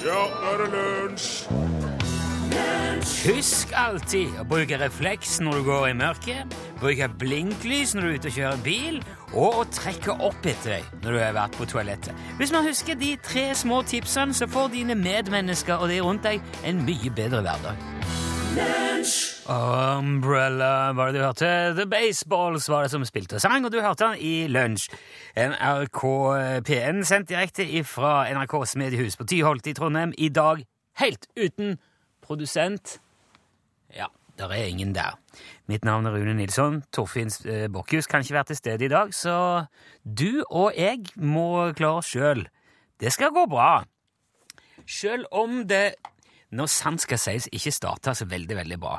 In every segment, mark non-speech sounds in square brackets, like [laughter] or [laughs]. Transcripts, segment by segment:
Ja, nå er det lunsj! Husk alltid å bruke refleks når du går i mørket, bruke blinklys når du er ute og kjører bil, og å trekke opp etter deg når du har vært på toalettet. Hvis man husker de tre små tipsene, så får dine medmennesker og de rundt deg en mye bedre hverdag. Umbrella var det du hørte. The Baseballs var det som spilte og sang, og du hørte den i Lunsj. NRK P1 sendt direkte fra NRKs mediehus på Tyholt i Trondheim i dag, helt uten produsent. Ja, der er ingen der. Mitt navn er Rune Nilsson. Torfinn Bokkhus kan ikke være til stede i dag, så du og jeg må klare oss sjøl. Det skal gå bra. Sjøl om det når sant skal sies, ikke starter så veldig, veldig bra.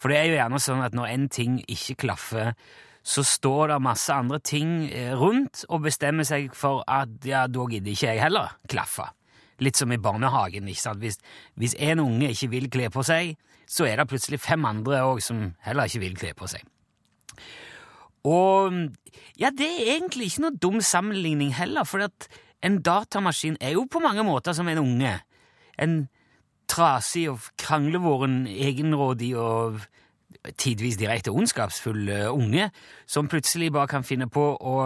For det er jo gjerne sånn at når en ting ikke klaffer, så står det masse andre ting eh, rundt og bestemmer seg for at ja, da gidder ikke jeg heller klaffe. Litt som i barnehagen. ikke sant? Hvis, hvis en unge ikke vil kle på seg, så er det plutselig fem andre òg som heller ikke vil kle på seg. Og ja, det er egentlig ikke noe dum sammenligning heller, for at en datamaskin er jo på mange måter som en unge. En trasig og kranglevoren, egenrådig og tidvis direkte ondskapsfull unge som plutselig bare kan finne på å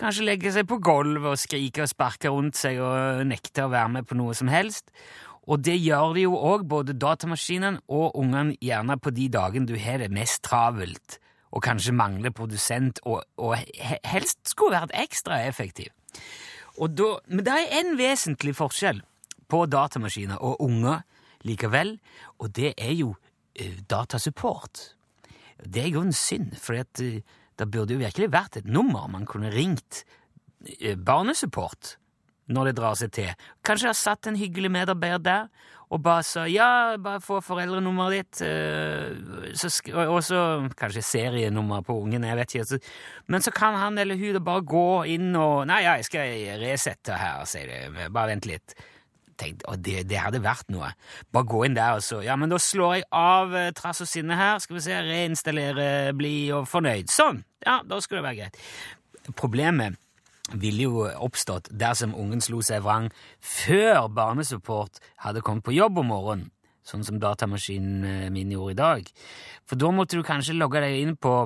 kanskje legge seg på gulvet og skrike og sparke rundt seg og nekte å være med på noe som helst. Og det gjør de jo òg, både datamaskinen og ungene, gjerne på de dagene du har det mest travelt og kanskje mangler produsent og, og helst skulle vært ekstra effektiv. Da, men det er en vesentlig forskjell på datamaskiner og unger likevel, og det er jo uh, datasupport. Det er jo en synd, for uh, det burde jo virkelig vært et nummer man kunne ringt uh, barnesupport når det drar seg til. Kanskje det har satt en hyggelig medarbeider der og bare sa ja, bare få foreldrenummeret ditt, så, og så kanskje serienummer på ungen, jeg vet ikke. Men så kan han eller hun bare gå inn og Nei, ja, jeg skal resette her, sier de. Bare vent litt tenkte at det, det, hadde vært noe. Bare gå inn der og så Ja, men da slår jeg av eh, trass og sinne her. Skal vi se, reinstallere bli og fornøyd. Sånn! Ja, da skulle det være greit. Problemet ville jo oppstått dersom ungen slo seg vrang før barnesupport hadde kommet på jobb om morgenen, sånn som datamaskinen eh, min gjorde i dag. For da måtte du kanskje logge deg inn på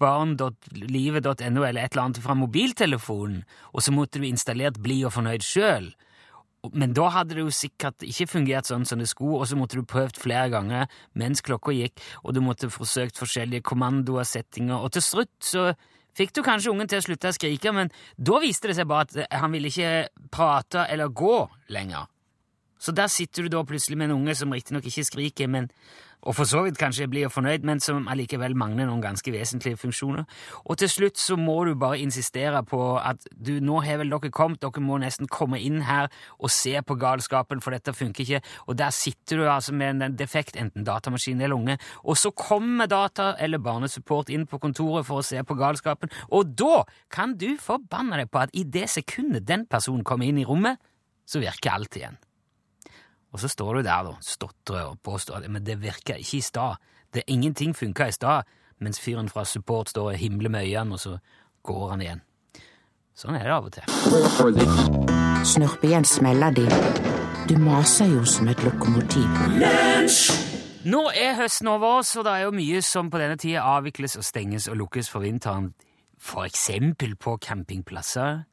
barn.livet.no eller et eller annet fra mobiltelefonen, og så måtte du installert Bli og fornøyd sjøl. Men da hadde det jo sikkert ikke fungert sånn som det skulle, og så måtte du prøvd flere ganger mens klokka gikk, og du måtte forsøkt forskjellige kommandoer, settinger, og til slutt så fikk du kanskje ungen til å slutte å skrike, men da viste det seg bare at han ville ikke prate eller gå lenger. Så der sitter du da plutselig med en unge som riktignok ikke skriker, men og for så vidt kanskje blir fornøyd, men som allikevel mangler noen ganske vesentlige funksjoner. Og til slutt så må du bare insistere på at du, nå har vel dere kommet, dere må nesten komme inn her og se på galskapen, for dette funker ikke. Og der sitter du altså med en defekt, enten datamaskin eller unge, og så kommer data eller barnesupport inn på kontoret for å se på galskapen, og da kan du forbanne deg på at i det sekundet den personen kommer inn i rommet, så virker alt igjen. Og så står du der, da, stotrer og påstår Men det virker ikke i stad. Det Ingenting funka i stad, mens fyren fra support står og himler med øynene, og så går han igjen. Sånn er det av og til. Snurp igjen smeller de. Du maser jo som et lokomotiv. Nå er høsten over oss, og det er jo mye som på denne tida avvikles og stenges og lukkes for vinteren. For eksempel på campingplasser,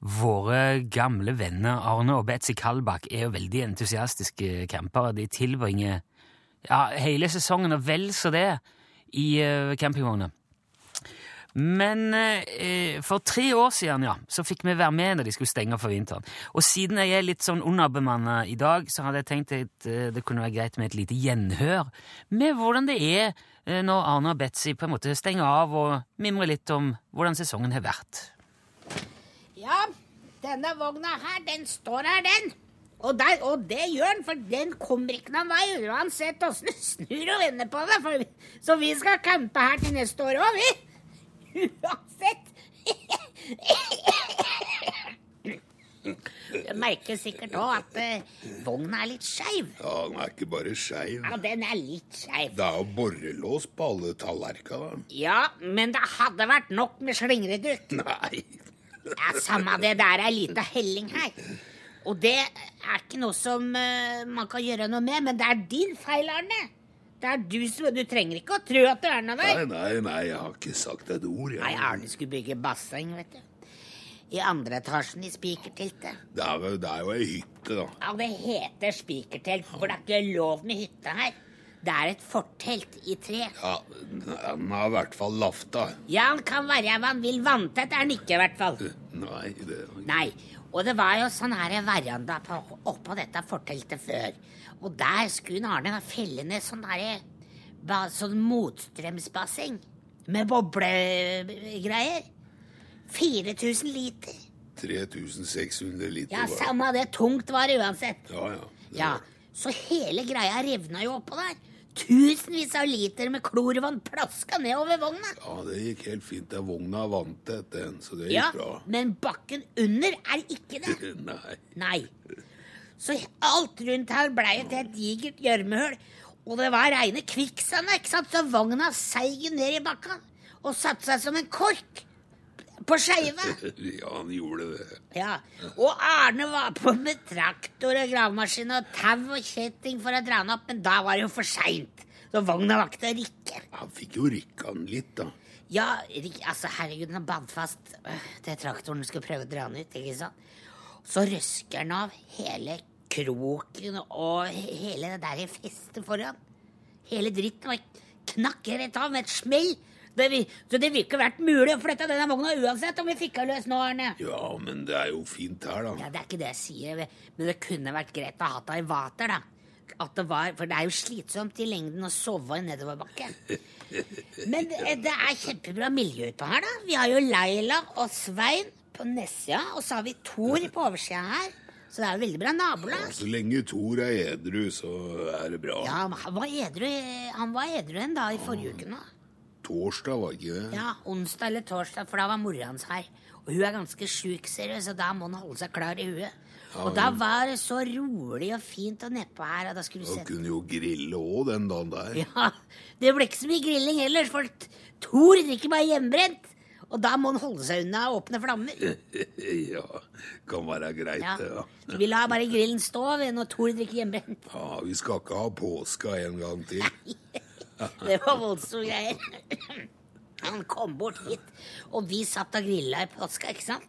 Våre gamle venner Arne og Betzy Kalbakk er jo veldig entusiastiske campere. De tilbringer ja, hele sesongen og vel så det i uh, campingvogna. Men eh, for tre år siden ja, så fikk vi være med når de skulle stenge for vinteren. Og siden jeg er litt sånn underbemanna i dag, så hadde jeg tenkt at eh, det kunne være greit med et lite gjenhør med hvordan det er eh, når Arne og Betzy på en måte stenger av og mimrer litt om hvordan sesongen har vært. Ja, denne vogna her, den står her, den. Og, der, og det gjør den, for den kommer ikke noen vei uansett åssen du snur og vender på det. For, så vi skal campe her til neste år òg, vi. [laughs] Uansett. Du merker sikkert òg at uh, vogna er litt skeiv. Ja, den er ikke bare skeiv. Ja, den er litt skeiv. Det er jo borrelås på alle tallerkenene. Ja, men det hadde vært nok med slingredutt. Nei. Ja, Samme det, der er lita helling her. Og det er ikke noe som uh, man kan gjøre noe med, men det er din feil, Arne. Det er du som Du trenger ikke å tro at det er noe Nei, der. nei, nei, jeg har ikke sagt et ord. Nei, Arne skulle bygge basseng, vet du. I andre etasjen i spikerteltet. Det er, jo- det er jo ei hytte, da. Ja, det heter spikertelt, for det er ikke lov med hytte her. Det er et fortelt i tre. Ja, Den har i hvert fall lafta. Ja, han kan være hva han vil. Vanntett er han ikke, i hvert fall. Nei, det Nei, og det var jo sånn her veranda på, oppå dette forteltet før. Og der skulle Arne felle ned sånn derre Sånn motstrømsbasseng. Med boblegreier. 4000 liter. 3600 liter. Ja, var det. samme det. Tungt var det uansett. Ja, ja. Ja, Så hele greia revna jo oppå der. Tusenvis av liter med klorvann plaska nedover vogna. Ja, det gikk helt fint. Det er vant etter den, så det gikk Ja, bra. Men bakken under er ikke det. [laughs] Nei. Nei. Så alt rundt her blei et helt digert gjørmehull. Og det var reine kvikksandet, ikke sant? Så vogna seig ned i bakka og satte seg som en kork på skeive? [laughs] Ja, han gjorde det. Ja. Og Arne var på med traktor og gravemaskin og tau og kjetting for å dra den opp, men da var det jo for seint. Så vogna var ikke til å rikke. Han fikk jo rykka den litt, da. Ja, altså herregud, den bandt fast øh, til traktoren skulle prøve å dra den ut, ikke sant? Så røsker den av hele kroken og hele det der festet foran. Hele dritten var knakk rett av med et smell. Det, vi- så det ville ikke vært mulig å flytte denne vogna uansett om vi fikk henne løs nå, Arne. Ja, men det er jo fint her, da. Ja, Det er ikke det jeg sier, men det kunne vært greit å ha det i vater, da. At det var, for det er jo slitsomt i lengden å sove i nedoverbakke. [laughs] Men det, det er kjempebra miljø utpå her, da. Vi har jo Laila og Svein på nedsida, og så har vi Thor på oversida her. Så det er jo veldig bra nabolag. Så lenge Thor er edru, så er det bra. Ja, men han var edru Han var edru en dag i forrige uke nå. Torsdag, var ikke det? Ja, onsdag eller torsdag, for da var mora hans her. Og hun er ganske sjuk, ser du, så da må hun holde seg klar i huet. Og da var det så rolig og fint og nedpå her, og da skulle du Han se kunne jo grille òg den dagen der. Ja, det ble ikke så mye grilling heller, for Thor drikker bare hjemmebrent. Og da må han holde seg unna åpne flammer. [laughs] Ja, kan være greit, Ja. det. Ja. Vi lar bare grillen stå når Thor drikker hjemmebrent. ja, Vi skal ikke ha påska en gang til. [laughs] Det var voldsomme greier. [clears throat] Han kom bort hit, og vi satt og grilla i påska, ikke sant?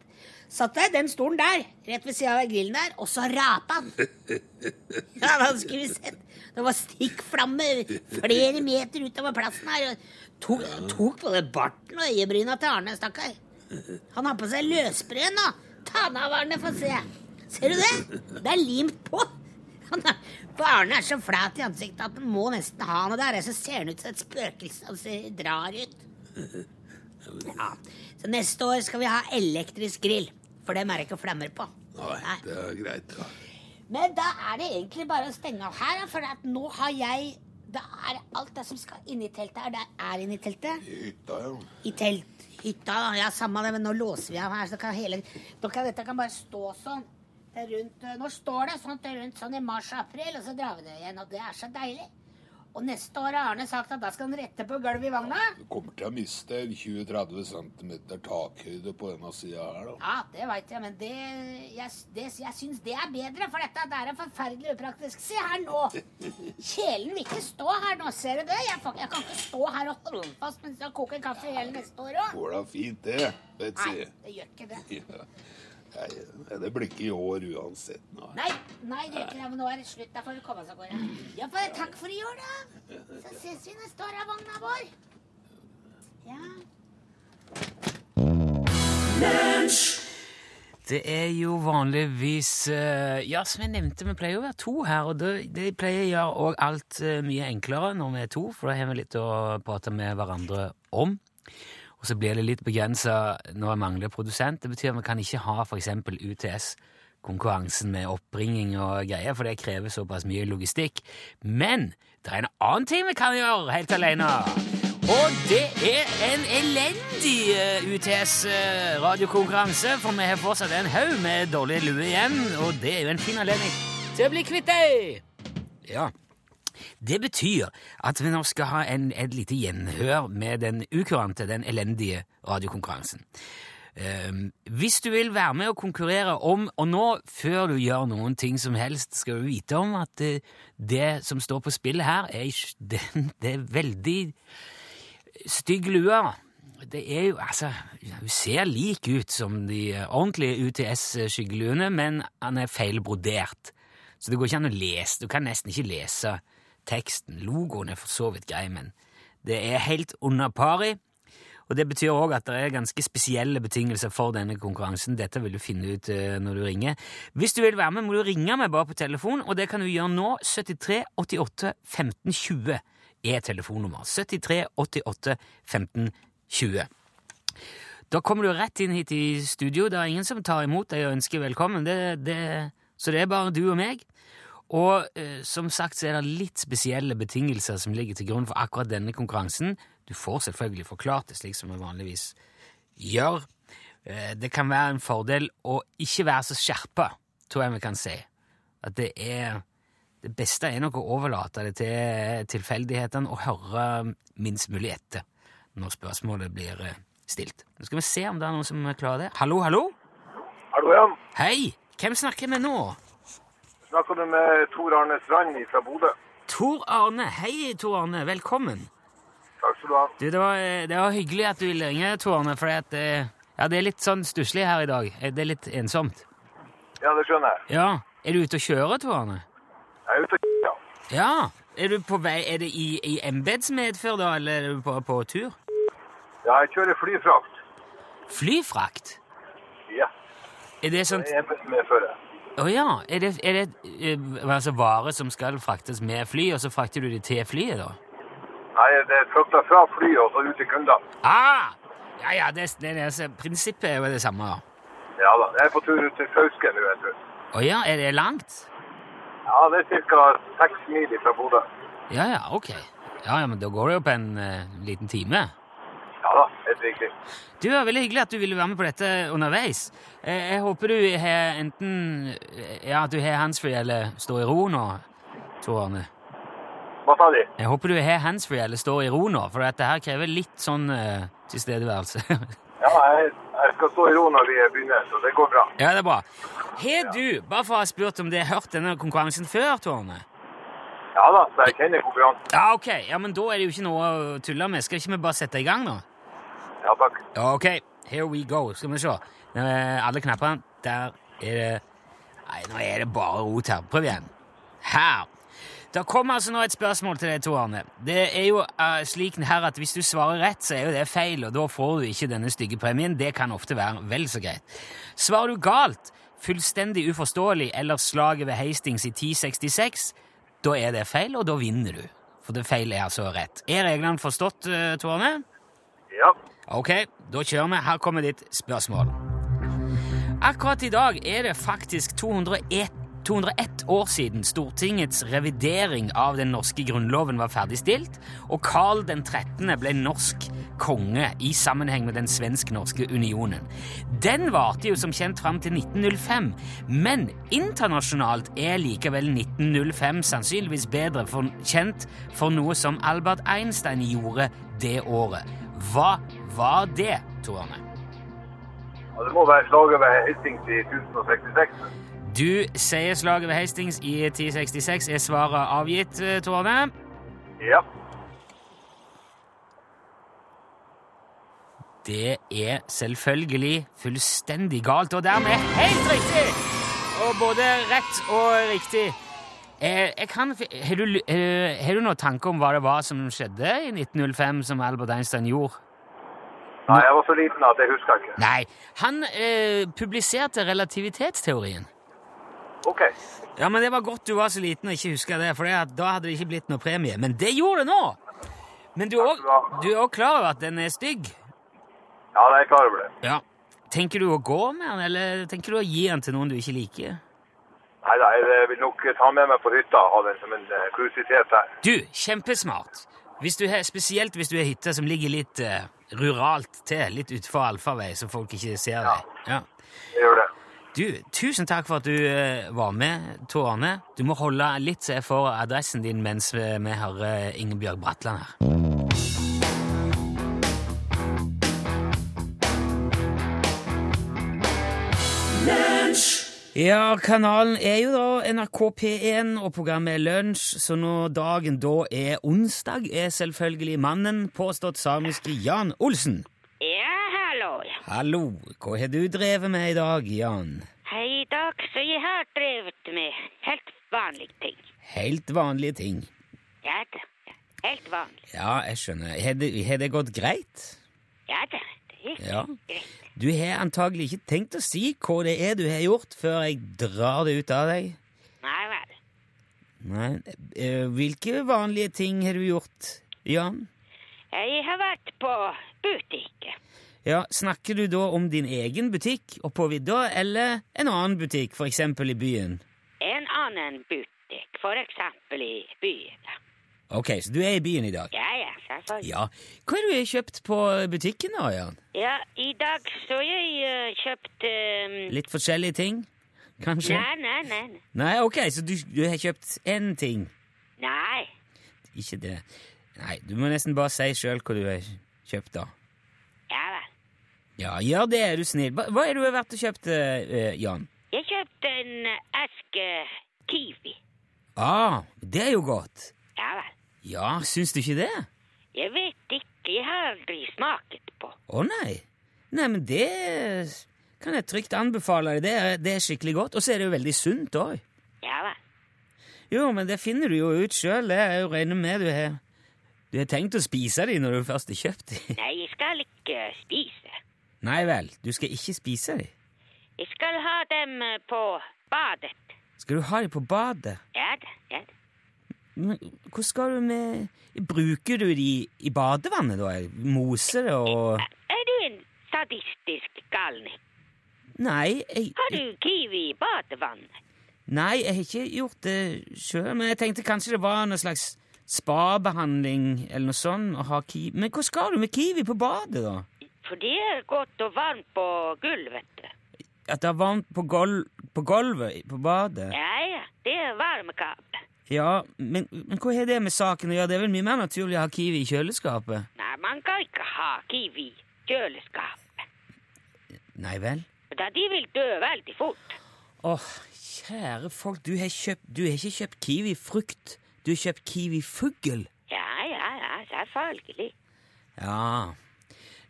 Satt der, den stolen der, rett ved sida av grillen der, og så rapa han. [laughs] Ja, da skulle vi sett. Det var stikkflamme flere meter utover plassen her. og Tok, tok både barten og øyebryna til Arne, stakkar. Han har på seg løsbrød nå. Ta den av, Arne, få se. Ser du det? Det er limt på. Han er, for er så flat i ansiktet at han må nesten ha noe der. Så ser han ut som et spøkelse. Han ser drar ut. [laughs] Ja. Så neste år skal vi ha elektrisk grill. For dem er det ikke flammer på. Nei, det er greit. Ja. Men da er det egentlig bare å stenge av her, for at nå har jeg Det er alt det som skal inn i teltet her, det er inni teltet. I Hytta, ja. I telt, hytta, Ja, samme det, men nå låser vi av her, så kan hele kan, Dette kan bare stå sånn. Det er rundt, nå står det til rundt sånn i mars-april, og så drar vi det igjen. Og det er så deilig. Og neste år har Arne sagt at da skal han rette på gulvet i vogna. Du kommer til å miste en 20-30 cm takhøyde på denne sida her, da. Ja, det veit jeg, men det Jeg, det, jeg syns det er bedre, for dette det er forferdelig upraktisk. Se her nå! Kjelen vil ikke stå her nå, ser du det? Jeg, jeg kan ikke stå her og holde fast mens jeg koker kaffe hele neste år òg. Går da fint, det, Betzy. Nei, det gjør ikke det. Ja. Nei, det blir ikke i år uansett. Nei. Nei, nei, det er ikke det, men nå er det slutt. Da får vi komme oss av gårde. Ja, for takk for i år, da. Så ses vi neste år av vogna vår. Ja. Det er jo vanligvis eh, Ja, som jeg nevnte, vi pleier å være to her, og det, det pleier å gjøre òg alt eh, mye enklere når vi er to, for da har vi litt å prate med hverandre om. Og så blir det litt begrensa når jeg mangler produsent. Det betyr at vi kan ikke ha f.eks. UTS-konkurransen med oppringing og greier, for det krever såpass mye logistikk. Men det er en annen ting vi kan gjøre helt alene. Og det er en elendig eh, UTS-radiokonkurranse, for vi har fortsatt en haug med dårlige lue igjen, og det er jo en fin anledning til å bli kvitt deg! Ja. Det betyr at vi nå skal ha en, et lite gjenhør med den ukurante, den elendige radiokonkurransen. Eh, hvis du vil være med og konkurrere om Og nå, før du gjør noen ting som helst, skal du vite om at det, det som står på spillet her, er, [laughs] det, det er veldig stygg lue. Det er jo, altså, Hun ser lik ut som de ordentlige UTS-skyggeluene, men han er feilbrodert. Så det går ikke an å lese. Du kan nesten ikke lese teksten. Logoen er for så vidt grei, men det er helt under pari. Og Det betyr òg at det er ganske spesielle betingelser for denne konkurransen. Dette vil du finne ut eh, når du ringer. Hvis du vil være med, må du ringe meg bare på telefon, og det kan du gjøre nå. 73 88 15 20 er telefonnummer. 73 88 15 20. Da kommer du rett inn hit i studio. Det er ingen som tar imot deg og ønsker velkommen. Det, det, så det er bare du og meg. Og eh, som sagt så er det litt spesielle betingelser som ligger til grunn for akkurat denne konkurransen. Du får selvfølgelig forklart det slik som vi vanligvis gjør. Eh, det kan være en fordel å ikke være så skjerpa, tror jeg vi kan si. At det er Det beste er nok å overlate det til tilfeldighetene og høre minst mulig etter når spørsmålet blir eh, stilt. Nå skal vi se om det er noen som klarer det. Hallo, hallo? Hallo, Jan. Hei! Hvem snakker vi med nå? Snakker du med Tor Arne Strand fra Bodø? Tor Arne. Hei, Tor Arne. Velkommen. Takk skal du ha. Du, det, var, det var hyggelig at du ville ringe, Tor Arne, for at, eh, ja, det er litt sånn stusslig her i dag. Eh, Det er litt ensomt. Ja, det skjønner jeg. Ja. Er du ute og kjører, Tor Arne? Jeg er ute og ja. Ja. Er du på vei Er det i, i embetsmedfør, da, eller er du på, på tur? ja, jeg kjører flyfrakt. Flyfrakt? Ja, Er det sånt det er oh ja. Er det, er det eh, altså varer som skal fraktes med fly, og så frakter du det til flyet, da? Nei, det er frakta fra flyet og så ut til kundene. Ah! Ja, ja, det, det, det, altså, prinsippet er jo det samme. da. Ja da, jeg er på tur ut til Fauske nå, vet du. Å ja, er det langt? Ja, det er ca. seks mil fra Bodø. Ja, ja, ok. Ja, ja, men da går det jo på en uh, liten time. Ja da, helt riktig. Du, er veldig hyggelig at du ville være med på dette underveis. Eh, Jeg håper du har enten eh, Ja, at du har handsfree eller står i ro nå, Tor Arne. Hva sa de? Jeg håper du har handsfree eller står i ro nå, for dette her krever litt sånn uh, tilstedeværelse. Ja, jeg, jeg skal stå i ro når vi begynner, så det går bra. ja, det er bra. Har du, bare for å ha spurt om du har hørt denne konkurransen før, Tor Arne? Ja da, så jeg kjenner konkurransen. Ja, ok. Ja, men da er det jo ikke noe å tulle med. Skal ikke vi bare sette i gang, da? Ja takk. Ok, here we go. Skal vi se. Alle knappene. Der er det Nei, nå er det bare rot her. Prøv igjen. Her. Det kommer altså nå et spørsmål til deg, Tor Arne. Det er jo uh, slik her at hvis du svarer rett, så er jo det feil, og da får du ikke denne stygge premien. Det kan ofte være vel så greit. Svarer du galt, fullstendig uforståelig eller slaget ved Hastings i 1066, da er det feil, og da vinner du. For det feil er altså rett. Er reglene forstått, uh, Tor Arne? Ja. Ok, da kjører vi. Her kommer ditt spørsmål. Akkurat i dag er det faktisk 201, 201 år siden Stortingets revidering av den norske grunnloven var ferdigstilt, og Karl den 13. ble norsk konge i sammenheng med den svensk-norske unionen. Den varte jo som kjent fram til 1905, men internasjonalt er likevel 1905 sannsynligvis bedre for, kjent for noe som Albert Einstein gjorde det året. Hva var det, Tor Arne? Det må være slaget ved Hastings i 1066. Du sier slaget ved Hastings i 1066 er svaret avgitt, eh, Tor Arne. Ja. Det er selvfølgelig fullstendig galt, og dermed helt riktig! Og både rett og riktig. Eh, kan, har, du, eh, har du noen tanke om hva det var som skjedde i 1905 som Albert Einstein gjorde? Nei, jeg var så liten at jeg husker ikke. Nei, han eh, publiserte relativitetsteorien. Ok. Ja, men det var godt du var så liten og ikke huska det, for da hadde det ikke blitt noe premie. Men det gjorde det nå! Men du er òg klar over at den er stygg? Ja, jeg er klar over det. Ja. Tenker du å gå med den, eller tenker du å gi den til noen du ikke liker? Nei da, jeg vil nok ta med meg på hytta og ha den som en eh, kuriositet her. Du, kjempesmart. Hvis du har, spesielt hvis du har hytte som ligger litt eh, ruralt til, litt utenfor allfarvei, så folk ikke ser deg. Ja. Jeg gjør det. Du, tusen takk for at du eh, var med, Tor Arne. Du må holde litt får adressen din mens vi hører Ingebjørg Bratland her. Ja, kanalen er jo da NRK P1, og programmet er Lunsj, så når dagen da er onsdag, er selvfølgelig mannen påstått samiske Jan Olsen. Ja, hallo. Hallo, hva har du drevet med i dag, Jan? I dag så jeg har drevet med helt vanlige ting. Helt vanlige ting. Ja da, helt vanlig. Ja, jeg skjønner. Har det, har det gått greit? Ja da, det gikk Ja. greit. Du har antagelig ikke tenkt å si hva det er du har gjort, før jeg drar det ut av deg? Nei vel. Nei, eh, hvilke vanlige ting har du gjort, Jan? Jeg har vært på butikken. Ja, Snakker du da om din egen butikk oppå vidda, eller en annen butikk, eksempel i byen? En annen butikk, eksempel i byen. Ok, så du er i byen i dag? Ja, ja, selvfølgelig. Ja. Hva har du kjøpt på butikken da, Jan? Ja, i dag så jeg uh, kjøpt um, Litt forskjellige ting, kanskje? Nei, nei, nei. nei. Nei, ok, så du, du har kjøpt én ting. Nei. Ikke det. Nei, du må nesten bare si sjøl hva du har kjøpt, da. Ja vel. Ja, gjør det, er du snill. Hva, hva er det du har vært og kjøpt, uh, Jan? Jeg kjøpte en eske kiwi. Ah, det er jo godt. Ja vel. Ja, syns du ikke det? Jeg vet ikke, jeg har aldri smaket på. Å nei. Nei, men det kan jeg trygt anbefale deg. Det er, det er skikkelig godt. Og så er det jo veldig sunt òg. Ja vel. Jo, men det finner du jo ut sjøl. Det jo regner med du har Du har tenkt å spise de når du først har kjøpt de. [laughs] Nei, jeg skal ikke spise. Nei vel, du skal ikke spise de. Jeg skal ha dem på badet. Skal du ha de på badet? Ja da, ja da. Men hvordan skal du med Bruker du de i badevannet, da? Moser og Er du en sadistisk galning? Nei, jeg, Har du kiwi i badevannet? nei, jeg har ikke gjort det sjøl, men jeg tenkte kanskje det var noe slags spabehandling eller noe sånt å ha kiwi Men hvor skal du med kiwi på badet, da? For det er godt og varmt på gulvet. At det er varmt på, gol på gulvet på badet? Ja, ja, det er varmekabel. Ja, men, men hva har det med saken å gjøre? Det er vel mye mer naturlig å ha kiwi i kjøleskapet? Nei, man kan ikke ha kiwi i kjøleskapet. Nei vel? Da de vil dø veldig fort. Åh, kjære folk, du har, kjøpt, du har ikke kjøpt kiwifrukt. Du har kjøpt kiwifugl. Ja, ja, ja, selvfølgelig. Ja.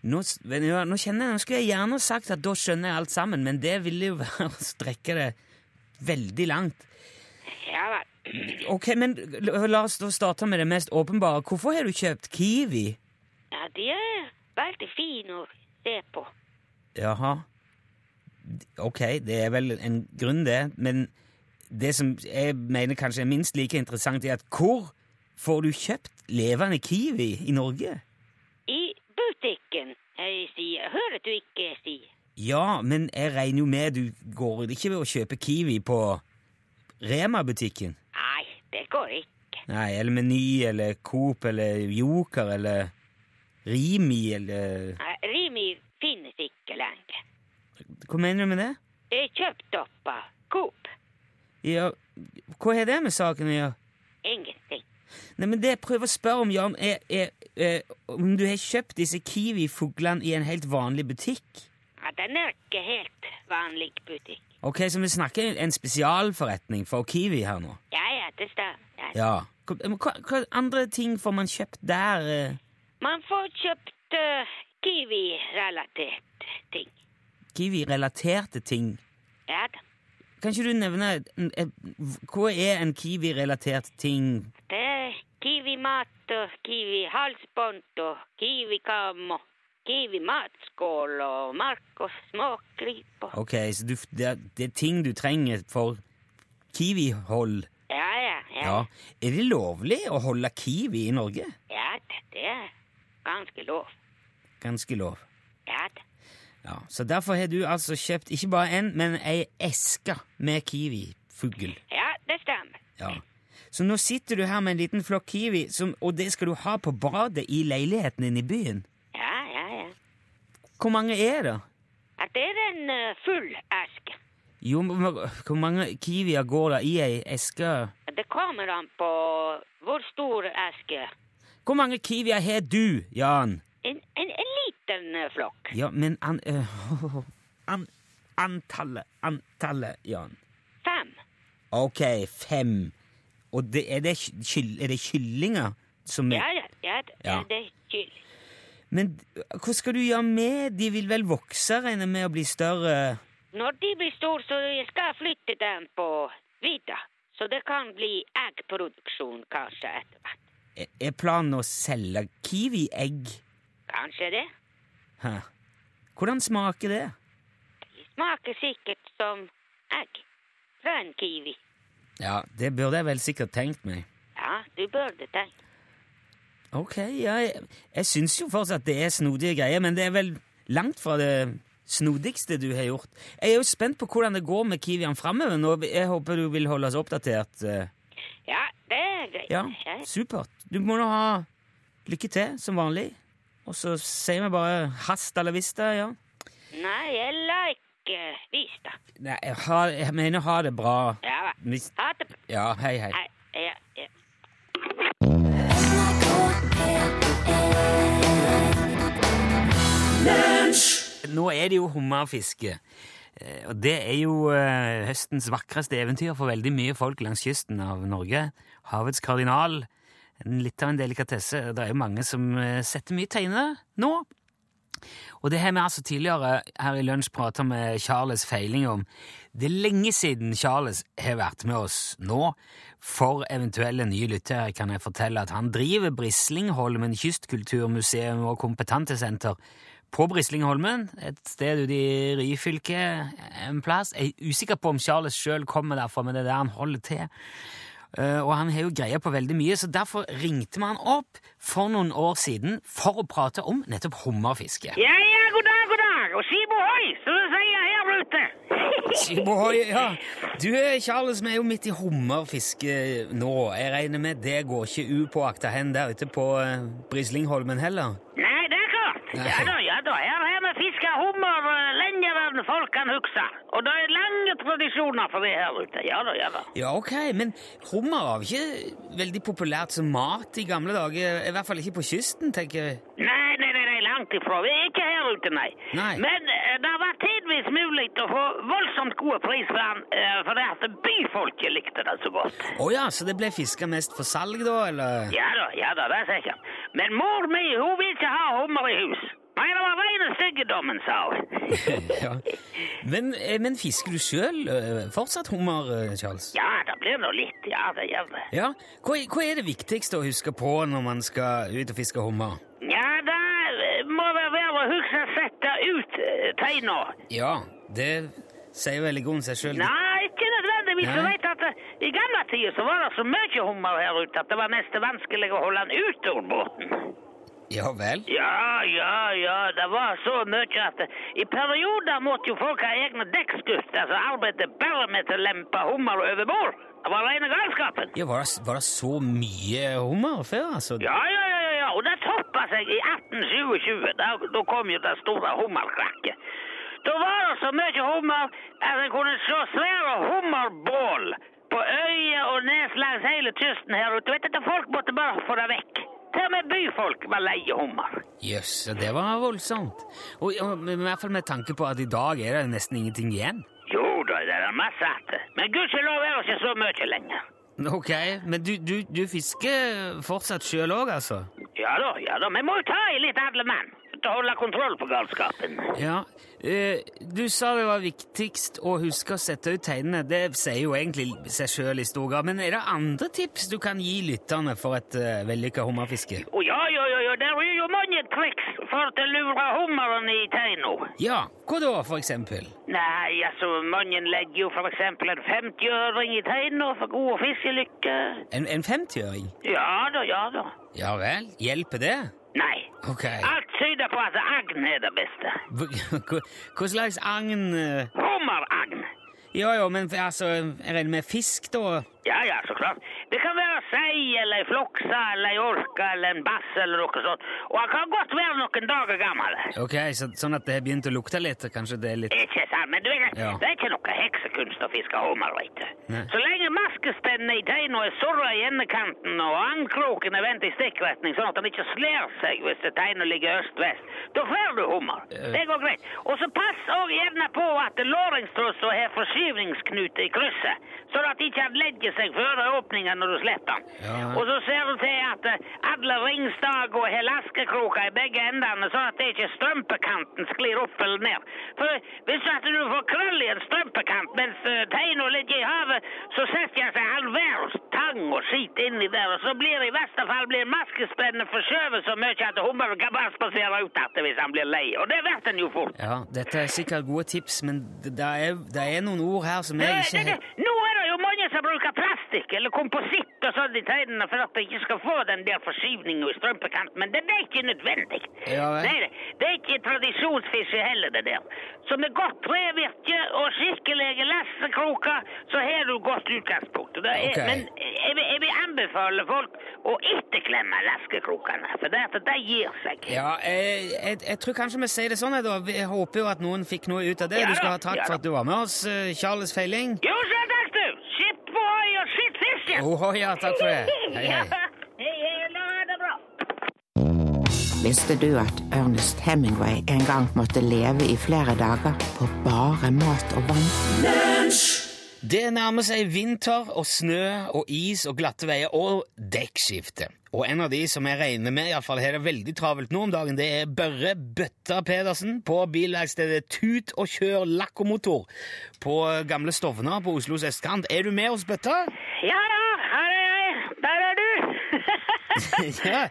Nå, ja, nå kjenner jeg, nå skulle jeg gjerne sagt at da skjønner jeg alt sammen, men det ville jo [laughs] være å strekke det veldig langt. Ja vel. Ok, men la oss da starte med det mest åpenbare. Hvorfor har du kjøpt kiwi? Ja, de er veldig fine å se på. Jaha. Ok, det er vel en grunn, det. Men det som jeg mener kanskje er minst like interessant, er at hvor får du kjøpt levende kiwi i Norge? I butikken, jeg sier. Hører du ikke jeg sier? Ja, men jeg regner jo med du går ikke ved å kjøpe kiwi på Rema-butikken? Det går ikke. Nei, eller Meny eller Coop eller Joker eller Rimi eller Nei, Rimi finnes ikke lenger. Hva mener du med det? Det kjøpt opp av Coop. Ja, hva har det med saken å gjøre? Ingenting. Nei, men Det jeg prøver å spørre om, Jan, er, er, er om du har kjøpt disse kiwifuglene i en helt vanlig butikk? Ja, den er ikke helt vanlig butikk. Ok, Så vi snakker en spesialforretning for kiwi her nå? Ja, ja, det står Ja. Ja. Hva, hva, andre ting får man kjøpt der? eh? Man får kjøpt uh, Kiwi-relaterte ting. Kiwi-relaterte ting? Ja da. Kan ikke du nevne en- Hva er en kiwi-relatert ting? Det er kiwi-mat og kiwi-halsbånd og kiwi-kam og kiwi-matskål og mark og småklyper. Ok, så du, det, er, det er ting du trenger for kiwihold? Ja, ja, ja. Ja. Er det lovlig å holde kiwi i Norge? Ja det er ganske lov. Ganske lov. Ja det. Ja, Så derfor har du altså kjøpt ikke bare en, men ei eske med kiwifugl. Ja, det stemmer. Ja. Så nå sitter du her med en liten flokk kiwi, som, og det skal du ha på badet i leiligheten din i byen. Hvor mange er det? Det er en eh, full eske. Jo, men hvor mange kiwier går det i ei eske? Det kommer an på hvor stor eske. Hvor mange kiwier har du, Jan? En, en, en liten eh, flokk. Ja, men an, uh, [laughs] an, Antallet, antallet, Jan. Fem. Ok, fem. Og det, er, det, er det kyllinger som Ja, ja, ja, det, Ja. det er kyll. Men hva skal du gjøre med De vil vel vokse, regner med, å bli større? Når de blir store, så jeg skal flytte dem på vidda. Så det kan bli eggproduksjon kanskje etter hvert. Er- planen å selge kiwi-egg? Kanskje det. Hæ. Hvordan smaker det? De smaker sikkert som egg fra en kiwi. Ja, det burde jeg vel sikkert tenkt meg. Ja, du burde tenke. Ok, ja, jeg, jeg syns jo fortsatt det er snodige greier, men det er vel langt fra det snodigste du har gjort. Jeg er jo spent på hvordan det går med Kiwian framover nå. Jeg håper du vil holde oss oppdatert. eh. Ja, det er greit. Ja, supert. Du må nå ha lykke til, som vanlig. Og så sier vi bare hasta la vista, ja. Nei, jeg liker vista. Nei, jeg, har, jeg mener ha det bra. Ja, ha det bra. Ja, hei, hei. Hei, ja, ja. Nå er det jo hummerfiske. Eh, Og det er jo eh, høstens vakreste eventyr for veldig mye folk langs kysten av Norge. Havets kardinal. Litt av en delikatesse. Det er jo mange som eh, setter mye teiner nå. Og det har vi altså tidligere her i lunsj prata med Charles Feiling om. Det er lenge siden Charles har vært med oss nå. For eventuelle nye lyttere kan jeg fortelle at han driver Brislingholmen kystkulturmuseum og kompetansesenter på Brislingholmen, et sted ute i Ryfylke en plass. Jeg er usikker på om Charles sjøl kommer derfra, men det er der han holder til. Eh, og han har jo greie på veldig mye, så derfor ringte vi han opp for noen år siden for å prate om nettopp hummerfiske. Ja, ja, god dag, god dag. Og Sibo hoi, som du sier her ute. [laughs] Sibohoi, ja. Du, Charles, vi er jo midt i hummerfiske nå. Jeg regner med det går ikke upåakta hen der ute på eh, Brislingholmen heller? Nei, det er klart. Ja da, ja da. Her har vi fiska hummer eh, folk kan huske. Og det er lange tradisjoner for det her ute. Ja da, ja da. Ja, ok, men hummer var ikke veldig populært som mat i gamle dager. I hvert fall ikke på kysten, tenker jeg. Nei, nei, nei, langt ifra. Vi er ikke her ute, nei. Nei. Men eh, det var tidvis mulig å få voldsomt gode priser for den, for det at byfolket likte det så godt. Å ja, så det ble fiska mest for salg, da, eller? Ja da, ja da, det er sikkert. Men mor mi, hun vil ikke ha hummer i hus. Nei, det var rene styggedommen, sa hun. [laughs] ja. Men, eh, men fisker du sjøl fortsatt hummer, eh, Charles? Ja, det blir nå litt, ja, det gjør det. Ja. Hva, hva er det viktigste å huske på når man skal ut og fiske hummer? Ja, det eh, må være å huske å sette ut eh, teina. Ja, det sier vel i grunnen seg sjøl. Nei, ikke nødvendigvis. Du vet at eh, I gamle tider så var det så mye hummer her ute at det var nesten vanskelig å holde den ut av båten. Ja vel? Ja, ja, ja, det var så mye at i perioder måtte jo folk ha egne dekkskutt, altså arbeidet bare med å lempe hummer over bord. Det var rene galskapen. Ja, var det, var det så mye hummer før, altså? Ja, ja, ja, ja, ja. og det toppa seg i 1827. Da, da kom jo det store hummerkrakket. Da var det så mye hummer at en kunne slå svære hummerbål på øyer og nes langs hele kysten her ute. Vet du, at folk måtte bare få det vekk. Til og med byfolk var leie hummer. Jøss, det var voldsomt. Og, og i hvert fall med tanke på at i dag er det nesten ingenting igjen. Jo da, det er masse igjen. Men gudskjelov er det ikke så mye lenger. Ok, men du, du, du fisker fortsatt sjøl òg, altså? Ja da, ja da. Vi må jo ta i litt alle mann til å holde kontroll på galskapen. Ja. eh, du sa det var viktigst å huske å sette ut tegnene. Det sier jo egentlig seg sjøl i stor grad. Men er det andre tips du kan gi lytterne for et uh, vellykka hummerfiske? Å ja, ja, ja, ja, det er jo mange triks for å lure hummeren i teina. Ja, hva da, for eksempel? Nei, altså, mange legger jo for eksempel en 50-øring i teina for god fiskelykke. En, en femtiøring? Ja da, ja da. Ja vel? Hjelper det? Nei. Ok. Alt på at agn er det beste. Hva, [laughs] slags agn eh, Hummeragn. Ja, ja, men altså, jeg regner med fisk, da? Ja, ja, så klart. Det kan være sei eller ei floksa eller ei orka eller en bass eller noe sånt. Og han kan godt være noen dager gammel. Ok, så, Sånn at det har begynt å lukte litt? Kanskje det er litt Ikke sant, men du vet, Ja. det er ikke noe heksekunst å fiske hummer, veit du. Så lenge maskespennene i teina er surra i endekanten og andkroken er vendt i stikkretning, sånn at han ikke slår seg hvis teina ligger øst-vest, da får du hummer. Det går greit. Og så pass òg gjerne på at låringstrussa har forskyvningsknute i krysset, sånn at ikke han legger seg før åpningen når du slipper Ja. Og så ser du til at eh, alle ringstager og helaskekroker i begge endene, sånn at det ikke strømpekanten sklir opp eller ned. For hvis at du får krøll i en strømpekant mens uh, teina ligger i havet, så setter seg all verdens tang og skit inni der, og så blir i verste fall blir maskespennet forskjøvet så mye at hummeren kan bare spasere ut igjen hvis han blir lei. Og det vet han jo fort. Ja, dette er sikkert gode tips, men det det er, det er noen ord her som jeg Det, ikke det, plastikk eller kompositt og sånn i tegnene for at det ikke skal få den der forskyvningen i strømpekanten, men det er ikke nødvendig. Ja vel. Nei, det, det er ikke tradisjonsfiske heller, det der. Så med godt trevirke og skikkelige lessekroker, så har du godt utgangspunkt. Det er, okay. Men jeg jeg vil anbefale folk å ikke klemme laskekrokene, for det, at det gir seg. Ja, jeg, jeg, jeg tror kanskje vi sier det sånn. da. Jeg håper jo at noen fikk noe ut av det. Ja Du skal ha takk ja for at du var med oss, eh, Charles Feiling. Jo, så takk du! Skip høy og skitt fisken! Oh, ja, takk for det. [laughs] Hei, hei. Hei, la det bra. Visste du at Ernest Hemingway en gang måtte leve i flere dager på bare mat og vann? Det nærmer seg vinter og snø og is og glatte veier og dekkskifte. Og en av de som jeg regner med i alle fall har det veldig travelt nå om dagen, det er Børre Bøtta Pedersen på bilverkstedet Tut og Kjør Lakkomotor på gamle Stovner på Oslos østkant. Er du med oss, Bøtta? Ja, ja, her er jeg. Der er du. [laughs] ja.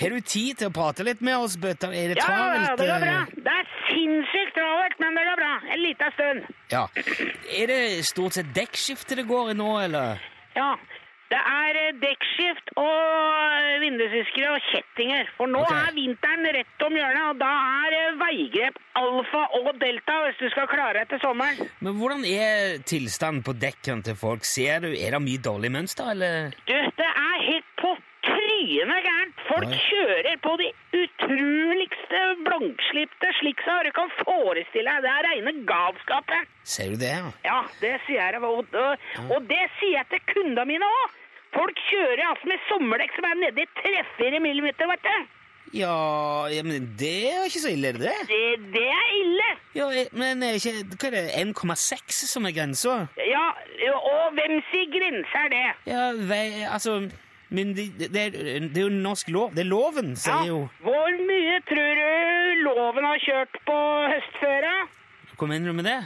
Har du tid til å prate litt med oss, Bøtta? Er det Ja, ja, det går bra. eh? Det er sinnssykt travelt, men det går bra. En liten stund. Ja. Er det stort sett dekkskifte det går i nå, eller? Ja, det er eh, dekkskift og eh, vindusviskere og kjettinger. For nå okay. er vinteren rett om hjørnet, og da er veigrep alfa og delta hvis du skal klare deg til sommeren. Men hvordan er tilstanden på dekkene til folk? Ser du, Er det mye dårlig mønster, eller? Du, det trynet gærent. Folk kjører på de utroligste blankslipte slik som du kan forestille deg. Det er reine galskapen. Ser du det? ja? Ja, det sier jeg. Og, og, det sier jeg til kundene mine òg. Folk kjører altså med sommerdekk som er nede i 3-4 millimeter, vet du. Ja, ja, men det er ikke så ille, det det? Det, er ille. Ja, eh, men er ikke, hva er det, 1,6 som er grensa? Ja, og hvem sier grense er det? Ja, vei, altså Men det, det, er, det er jo norsk lov. Det er loven, sier jo Hvor mye tror du loven har kjørt på høstføre? Hva mener du med det?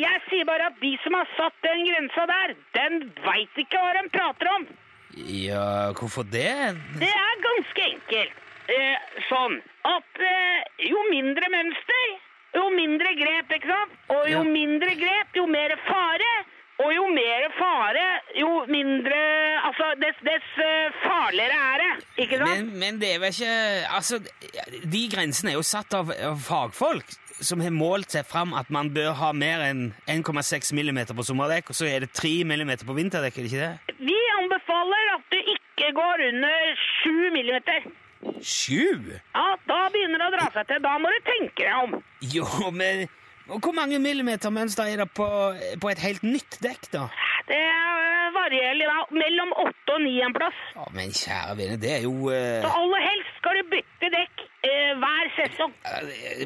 Jeg sier bare at de som har satt den grensa der, den veit ikke hva de prater om. Ja, hvorfor det? Det er ganske enkelt. Eh, sånn at eh, jo mindre mønster, jo mindre grep, ikke sant? Og jo Ja. mindre grep, jo mer fare. Og jo mer fare, jo mindre Altså, dess, dess eh, farligere er det, ikke sant? Men, men det er vel ikke Altså, de grensene er jo satt av, av fagfolk som har målt seg fram at man bør ha mer enn 1,6 mm på sommerdekk, og så er det 3 mm på vinterdekk, er det ikke det? Vi anbefaler at du ikke går under 7 millimeter. Sju? Ja, da begynner det å dra seg til. Da må du tenke deg om. Jo, men og Hvor mange millimeter mønster er det på, på et helt nytt dekk, da? Det varierer litt, da. mellom 8 og 9 en plass. Ja, Men kjære vene, det er jo uh... Så aller helst skal du bytte dekk uh, hver sesong.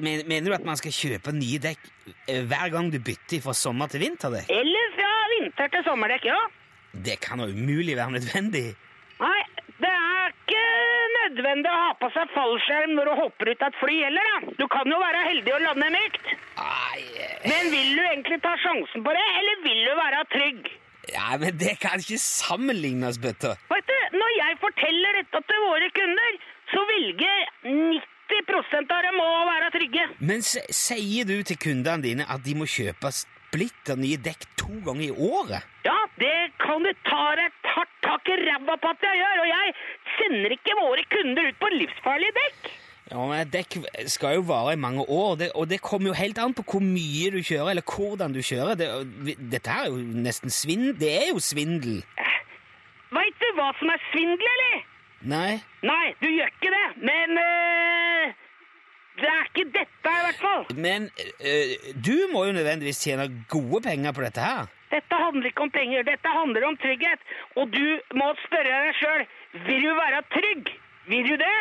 men, Mener du at man skal kjøpe nye dekk eh, hver gang du bytter fra sommer til vinterdekk? Eller fra vinter til sommerdekk, ja. Det kan da umulig være nødvendig. Nei, det er ikke nødvendig å ha på seg fallskjerm når du hopper ut av et fly heller, da. Du kan jo være heldig og lande mykt. Eh, Men vil du egentlig ta sjansen på det, eller vil du være trygg? ja, men det kan ikke sammenlignes, Bøtta. Vet du, når jeg forteller dette til våre kunder, så velger 90 av dem å være trygge. Men sier du til kundene dine at de må kjøpe splitter nye dekk to ganger i året? Ja, det kan du ta deg et hardt tak i ræva på at jeg gjør, og jeg sender ikke våre kunder ut på livsfarlige dekk. Ja, men Dekk skal jo vare i mange år, det, og det kommer jo helt an på hvor mye du kjører, eller hvordan du kjører. Det, dette er jo nesten svindel. Det er jo svindel. Veit du hva hva som er svindel, eller? Nei. Nei, du gjør ikke det, men øh, det er ikke dette i hvert fall. Men øh, du må jo nødvendigvis tjene gode penger på dette her. Dette handler ikke om penger, dette handler om trygghet. Og du må spørre deg sjøl, vil du være trygg? Vil du det?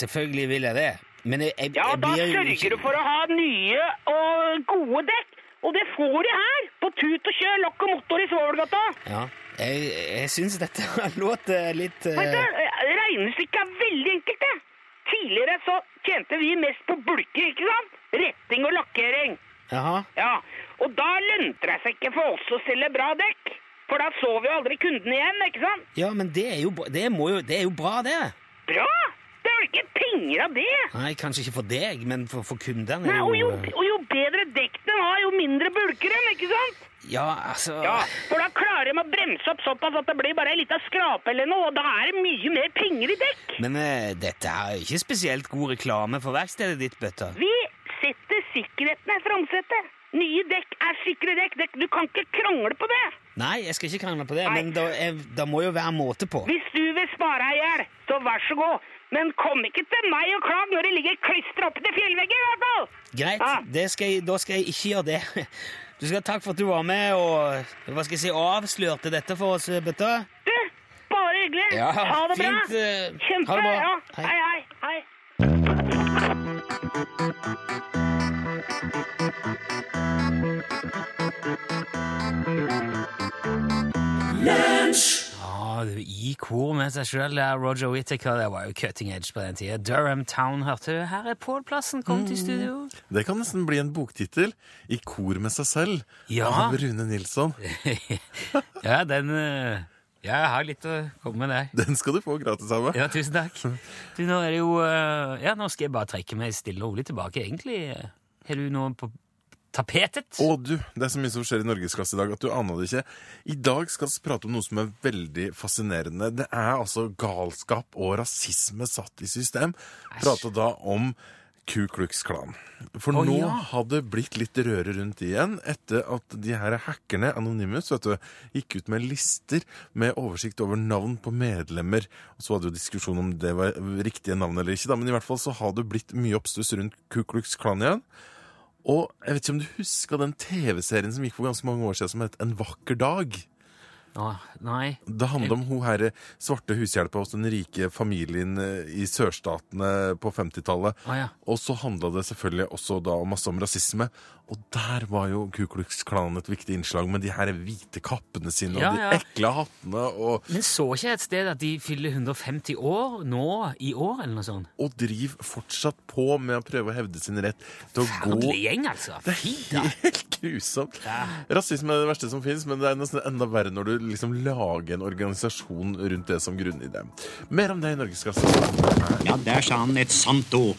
Selvfølgelig vil jeg det. Men jeg, jeg, Ja, jeg da sørger du for å ha nye og gode dekk. Og det får de her, på Tut og Kjør, lokk og motor i Svovelgata. Ja, jeg, jeg syns dette [laughs] låter litt uh... Regnestykket er veldig enkelt, det. Tidligere så tjente vi mest på bulker, ikke sant? Retting og lakkering. Jaha. Ja, og da lønte det seg ikke for oss å selge bra dekk. For da så vi jo aldri kunden igjen, ikke sant? Ja, men det er jo, det jo, det er jo bra, det. Bra! Det er vel ikke penger av det? Nei, kanskje ikke for deg, men for, for kundene. Nei, og jo, jo, og jo bedre dekk den har, jo mindre bulker den, ikke sant? Ja, altså Ja, for da klarer de å bremse opp såpass at det blir bare ei lita skrape eller noe, og da er det mye mer penger i dekk. Men uh, dette er jo ikke spesielt god reklame for verkstedet ditt, Bøtta. Vi setter sikkerheten i framsetet. Nye dekk er sikre dekk. Du kan ikke krangle på det. Nei, jeg skal ikke krangle på det, Nei. men da, da må jo være måte på. Hvis du vil spare i hjel, så vær så god. Men kom ikke til meg og klag når det ligger klistra oppi til fjellveggen, i hvert fall! Greit, Ja. det skal jeg, da skal jeg ikke gjøre det. [laughs] Du skal ha takk for at du var med og hva skal jeg si, avslørte dette for oss, Bøtta. Du, bare hyggelig. Ja, ha det bra. fint, eh, Kjempe. ha det bra. Ja. Hei. Hei, hei, hei. Du, I kor med seg sjøl, Roger Whittaker. Det var jo cutting edge på den tida. Durham Town, hørte du? Her er Pål Plassen, kom til studio. Det kan nesten bli en boktittel. I kor med seg selv Ja. av Rune Nilsson. [laughs] ja, den eh, Ja, jeg har litt å komme med der. Den skal du få gratis av meg. Ja, tusen takk. Du, nå er det jo eh, Ja, nå skal jeg bare trekke meg stille og rolig tilbake. Egentlig har du noe på tapetet. Å du, det er så mye som skjer i Norgesklasse i dag at du aner det ikke. I dag skal vi prate om noe som er veldig fascinerende. Det er altså galskap og rasisme satt i system. Prate da om Ku Klux Klan. For oh, nå ja. har det blitt litt røre rundt igjen etter at de her hackerne, Anonymous, vet du, gikk ut med lister med oversikt over navn på medlemmer. Og så hadde jo diskusjon om det var riktige navn eller ikke, da, men i hvert fall så har det blitt mye oppstuss rundt Ku Klux Klan igjen. Og jeg vet ikke om du husker den TV-serien som gikk for ganske mange år siden som het En vakker dag? Å, nei. Det handler om hun her svarte hushjelpa hos den rike familien eh, i sørstatene på 50-tallet. Ah, ja. Og så handla det selvfølgelig også da masse om rasisme. Og der var jo Ku Klux Klan et viktig innslag med de her hvite kappene sine Ja, og de ja. ekle hattene. Og, Men så ikke jeg et sted at de fyller 150 år nå i år, eller noe sånt? og driver fortsatt på med å prøve å hevde sin rett til å gå Ferdelig gjeng, altså. Det er helt grusomt. Rasisme er det verste som fins, men det er nesten enda verre når du liksom lager en organisasjon rundt det som grunnidé. Mer om det i Norgesklasse. Ja, der sa han et sant ord.